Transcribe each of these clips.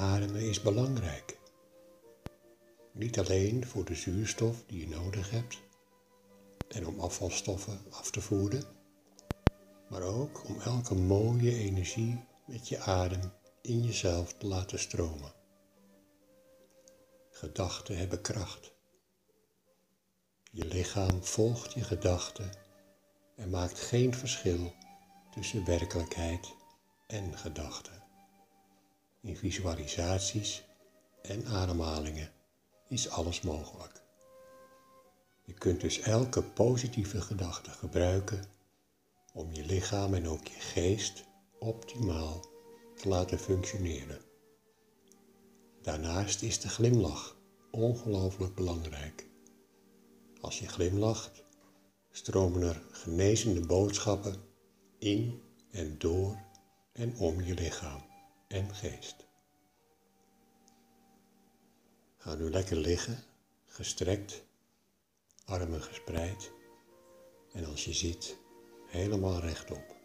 Ademen is belangrijk. Niet alleen voor de zuurstof die je nodig hebt en om afvalstoffen af te voeren, maar ook om elke mooie energie met je adem in jezelf te laten stromen. Gedachten hebben kracht. Je lichaam volgt je gedachten en maakt geen verschil tussen werkelijkheid en gedachten. In visualisaties en ademhalingen is alles mogelijk. Je kunt dus elke positieve gedachte gebruiken om je lichaam en ook je geest optimaal te laten functioneren. Daarnaast is de glimlach ongelooflijk belangrijk. Als je glimlacht, stromen er genezende boodschappen in en door en om je lichaam en geest. Ga nu lekker liggen, gestrekt, armen gespreid en als je ziet, helemaal rechtop.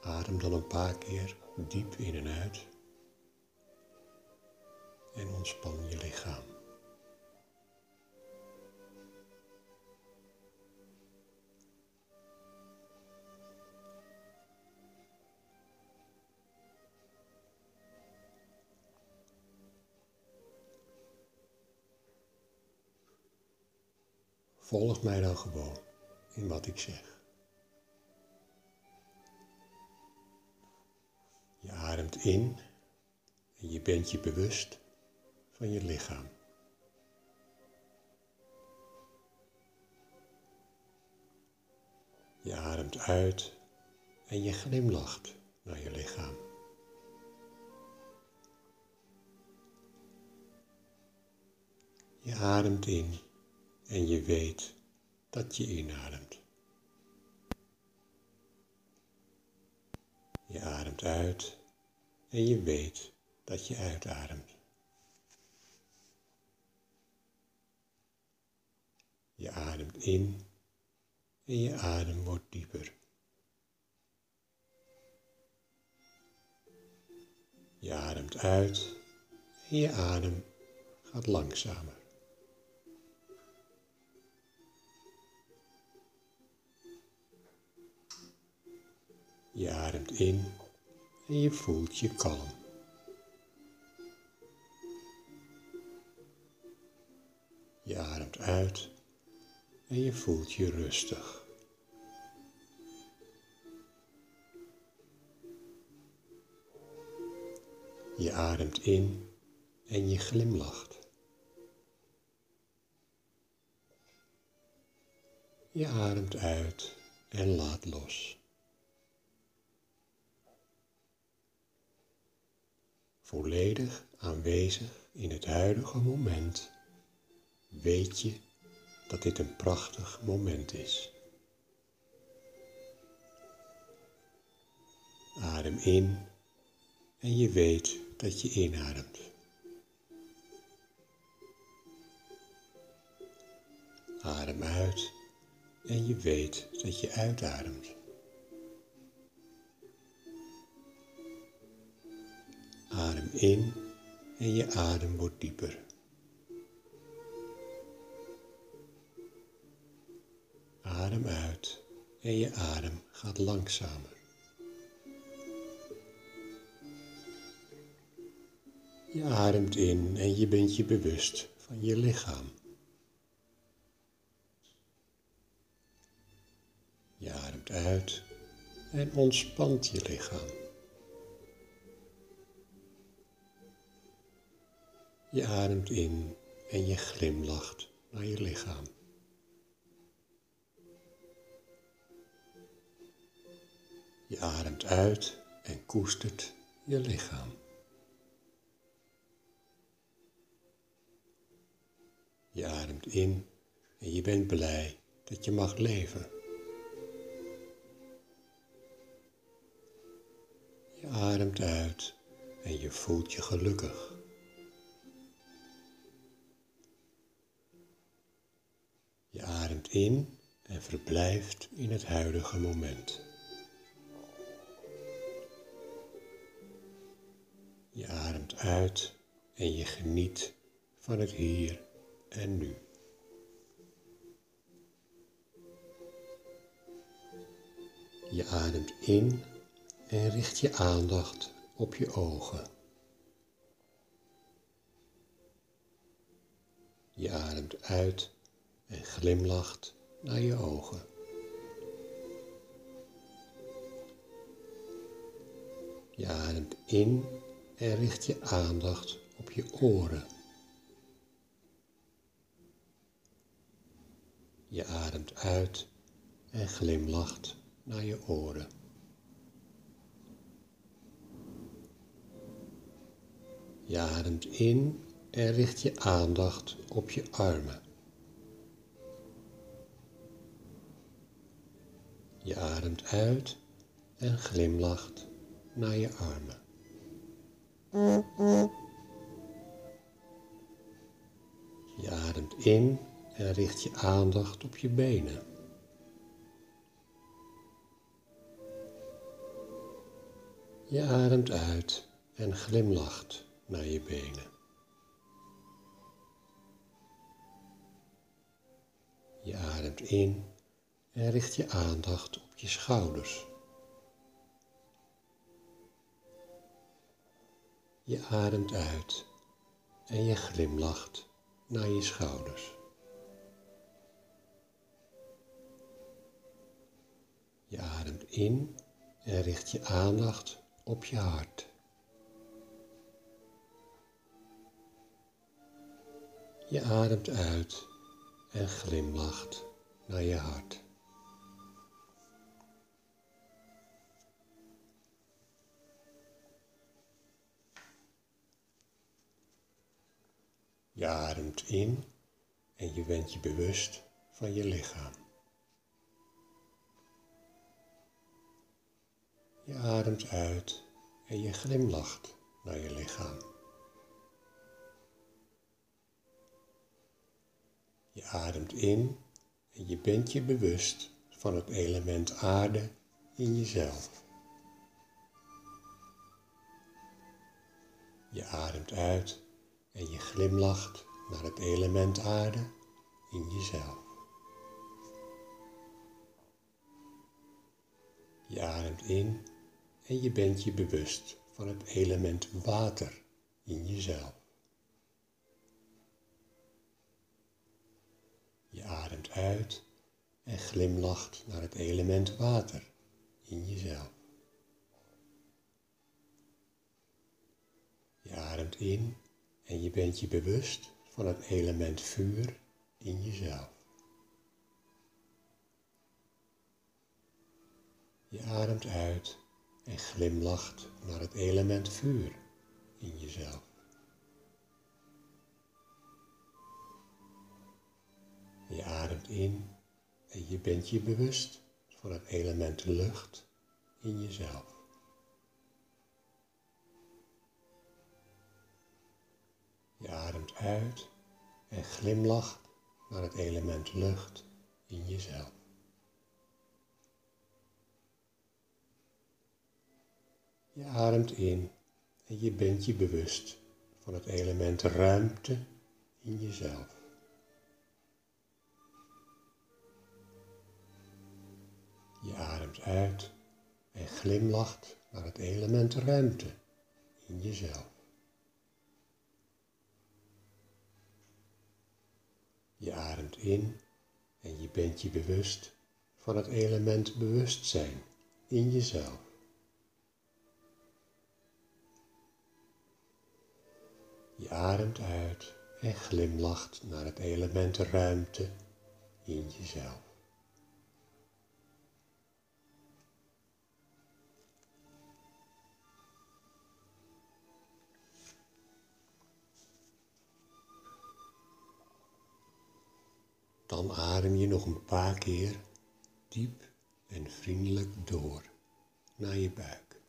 Adem dan een paar keer diep in en uit en ontspan je lichaam. Volg mij dan gewoon in wat ik zeg. Je ademt in en je bent je bewust van je lichaam. Je ademt uit en je glimlacht naar je lichaam. Je ademt in en je weet dat je inademt. Je ademt uit en je weet dat je uitademt. Je ademt in en je adem wordt dieper. Je ademt uit en je adem gaat langzamer. Je ademt in en je voelt je kalm. Je ademt uit en je voelt je rustig. Je ademt in en je glimlacht. Je ademt uit en laat los. Volledig aanwezig in het huidige moment, weet je dat dit een prachtig moment is. Adem in en je weet dat je inademt. Adem uit en je weet dat je uitademt. In en je adem wordt dieper. Adem uit en je adem gaat langzamer. Je ademt in en je bent je bewust van je lichaam. Je ademt uit en ontspant je lichaam. Je ademt in en je glimlacht naar je lichaam. Je ademt uit en koestert je lichaam. Je ademt in en je bent blij dat je mag leven. Je ademt uit en je voelt je gelukkig. Ademt in en verblijft in het huidige moment. uit en je geniet van het hier en nu. Je ademt in en richt je aandacht op je ogen. Je ademt uit glimlacht naar je ogen. Je ademt in en richt je aandacht op je oren. Je ademt uit en glimlacht naar je oren. Je ademt in en richt je aandacht op je armen. Je ademt uit en glimlacht naar je armen. Je ademt in en richt je aandacht op je benen. Je ademt uit en glimlacht naar je benen. Je ademt in en richt je aandacht op je schouders. Je ademt uit en je glimlacht naar je schouders. Je ademt in en richt je aandacht op je hart. Je ademt uit en glimlacht naar je hart. Je ademt in en je bent je bewust van je lichaam. Je ademt uit en je glimlacht naar je lichaam. Je ademt in en je bent je bewust van het element aarde in jezelf. Je ademt uit en je glimlacht naar het element aarde in jezelf. Je ademt in en je bent je bewust van het element water in jezelf. Je ademt uit en glimlacht naar het element water in jezelf. Je ademt in en je bent je bewust van het element vuur in jezelf. Je ademt uit en glimlacht naar het element vuur in jezelf. Je ademt in en je bent je bewust van het element lucht in jezelf. Je ademt uit en glimlacht naar het element lucht in jezelf. Je ademt in en je bent je bewust van het element ruimte in jezelf. Je ademt uit en glimlacht naar het element ruimte in jezelf. Je ademt in en je bent je bewust van het element bewustzijn in jezelf. Je ademt uit en glimlacht naar het element ruimte in jezelf. Dan adem je nog een paar keer diep en vriendelijk door naar je buik.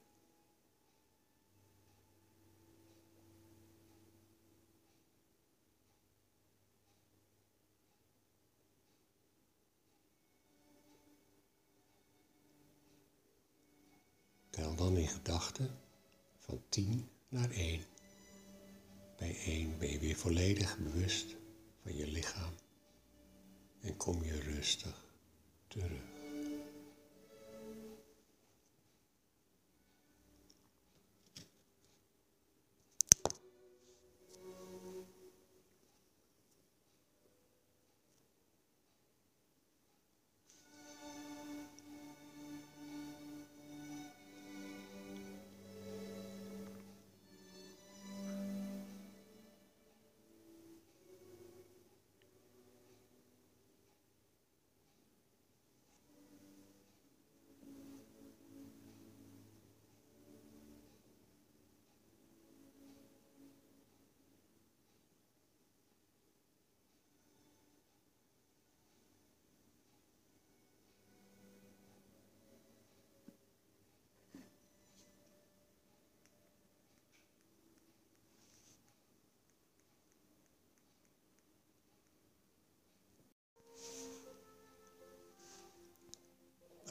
Tel dan in gedachten van 10 naar 1. Bij één ben je weer volledig bewust van je lichaam en kom je rustig terug.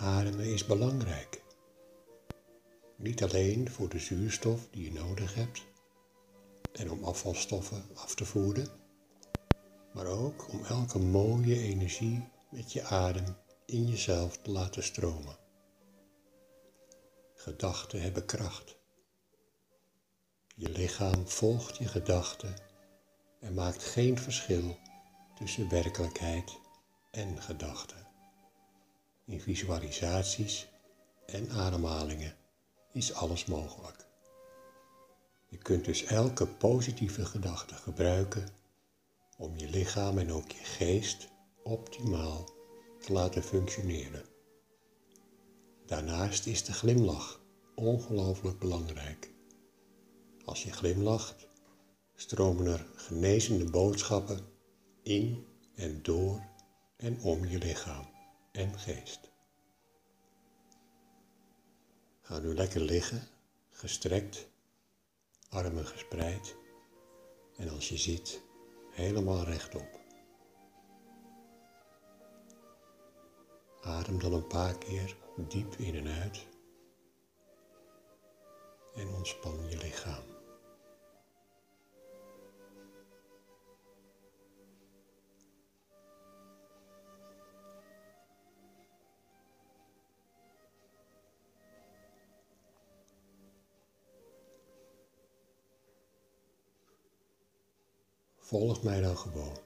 Ademen is belangrijk. Niet alleen voor de zuurstof die je nodig hebt en om afvalstoffen af te voeren, maar ook om elke mooie energie met je adem in jezelf te laten stromen. Gedachten hebben kracht. Je lichaam volgt je gedachten en maakt geen verschil tussen werkelijkheid en gedachten in visualisaties en ademhalingen is alles mogelijk. Je kunt dus elke positieve gedachte gebruiken om je lichaam en ook je geest optimaal te laten functioneren. Daarnaast is de glimlach ongelooflijk belangrijk. Als je glimlacht, stromen er genezende boodschappen in en door en om je lichaam en geest. Ga nu lekker liggen, gestrekt, armen gespreid en als je zit, helemaal rechtop. Adem dan een paar keer diep in en uit en ontspan je lichaam. Volg mij dan gewoon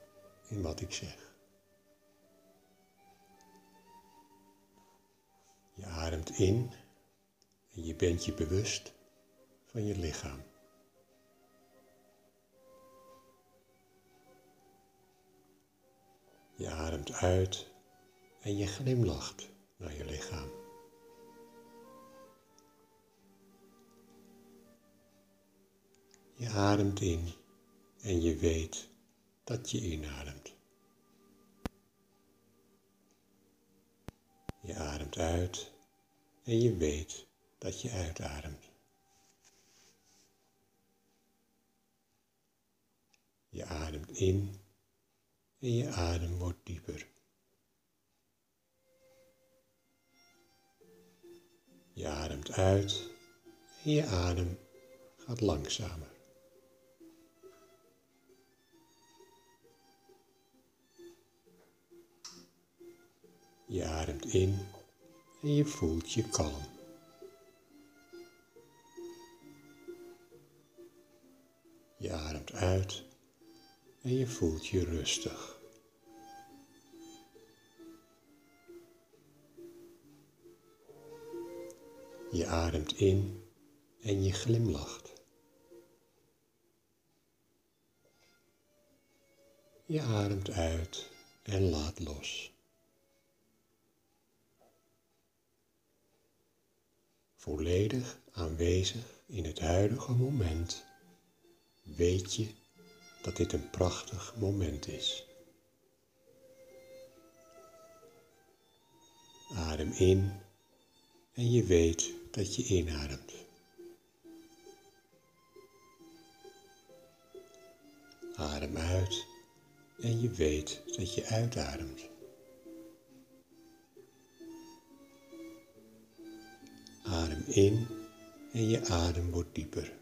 in wat ik zeg. Je ademt in en je bent je bewust van je lichaam. Je ademt uit en je glimlacht naar je lichaam. Je ademt in en je weet dat je inademt. Je ademt uit en je weet dat je uitademt. Je ademt in en je adem wordt dieper. Je ademt uit en je adem gaat langzamer. Je ademt in en je voelt je kalm. Je ademt uit en je voelt je rustig. Je ademt in en je glimlacht. Je ademt uit en laat los. Volledig aanwezig in het huidige moment, weet je dat dit een prachtig moment is. Adem in en je weet dat je inademt. Adem uit en je weet dat je uitademt. in en je adem wordt dieper.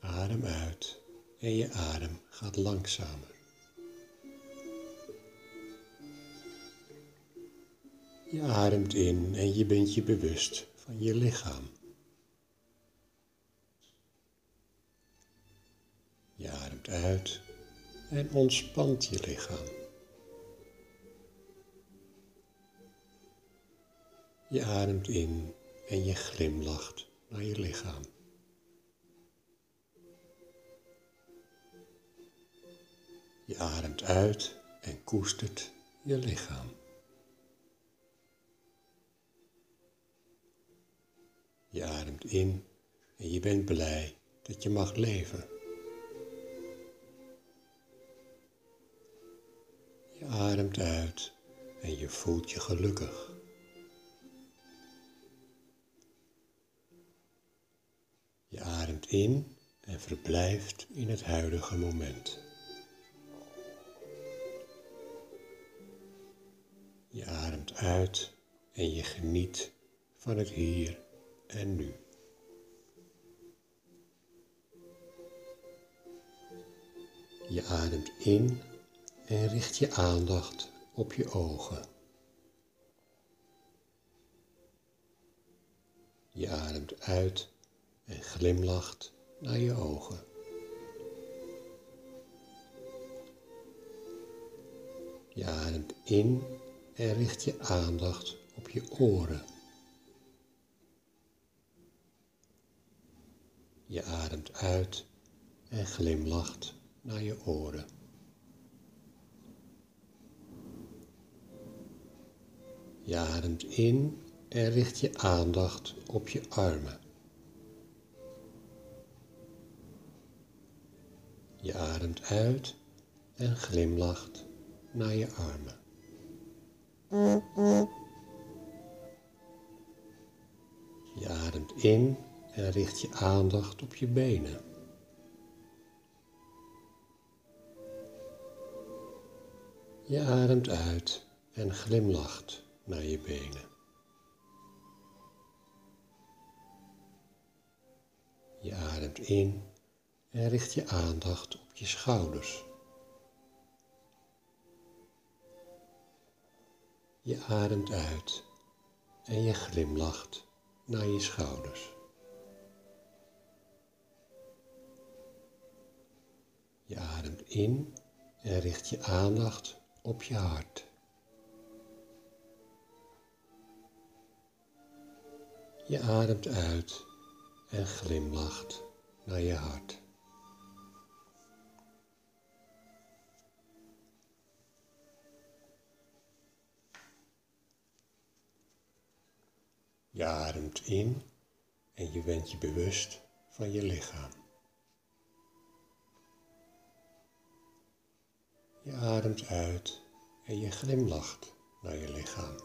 Adem uit en je adem gaat langzamer. Je ademt in en je bent je bewust van je lichaam. Je ademt uit en ontspant je lichaam. Je ademt in en je glimlacht naar je lichaam. Je ademt uit en koestert je lichaam. Je ademt in en je bent blij dat je mag leven. Je ademt uit en je voelt je gelukkig. In en verblijft in het huidige moment. Je ademt uit en je geniet van het hier en nu. Je ademt in en richt je aandacht op je ogen. Je ademt uit en glimlacht naar je ogen. Je ademt in en richt je aandacht op je oren. Je ademt uit en glimlacht naar je oren. Je ademt in en richt je aandacht op je armen. Je ademt uit en glimlacht naar je armen. Je ademt in en richt je aandacht op je benen. Je ademt uit en glimlacht naar je benen. Je ademt in en richt je aandacht op je schouders. Je ademt uit en je glimlacht naar je schouders. Je ademt in en richt je aandacht op je hart. Je ademt uit en glimlacht naar je hart. Je ademt in en je bent je bewust van je lichaam. Je ademt uit en je glimlacht naar je lichaam.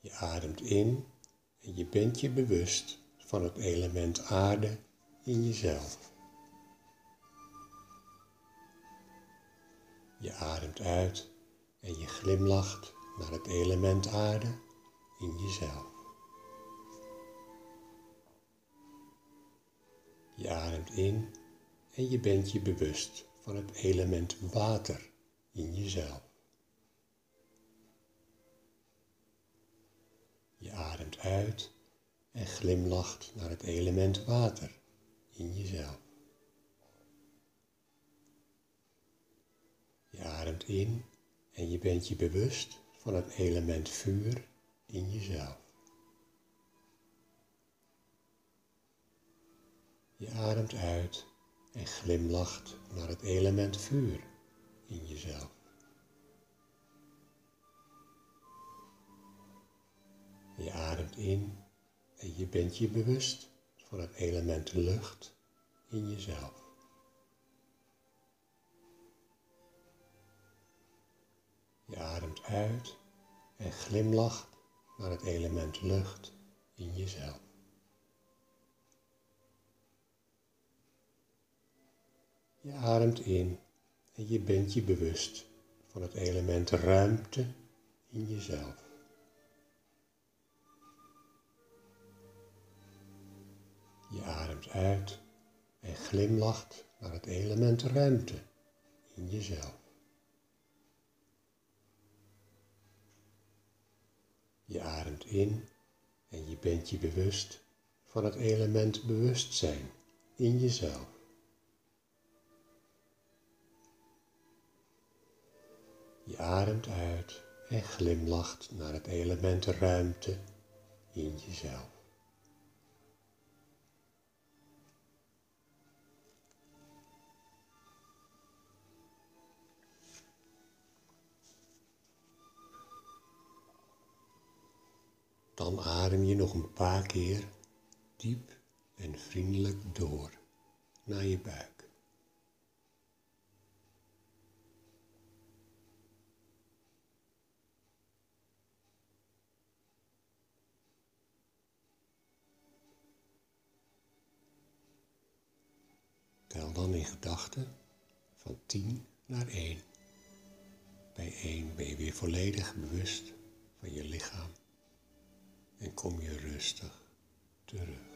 Je ademt in en je bent je bewust van het element aarde in jezelf. Je ademt uit en je glimlacht naar het element aarde in jezelf. Je ademt in en je bent je bewust van het element water in jezelf. Je ademt uit en glimlacht naar het element water in jezelf. Je ademt in en je bent je bewust van het element vuur in jezelf. Je ademt uit en glimlacht naar het element vuur in jezelf. Je ademt in en je bent je bewust van het element lucht in jezelf. Uit en glimlacht naar het element lucht in jezelf. Je ademt in en je bent je bewust van het element ruimte in jezelf. Je ademt uit en glimlacht naar het element ruimte in jezelf. Je ademt in en je bent je bewust van het element bewustzijn in jezelf. Je ademt uit en glimlacht naar het element ruimte in jezelf. Dan adem je nog een paar keer diep en vriendelijk door naar je buik. Tel dan in gedachten van 10 naar 1. Bij 1 ben je weer volledig bewust van je lichaam en kom je rustig terug.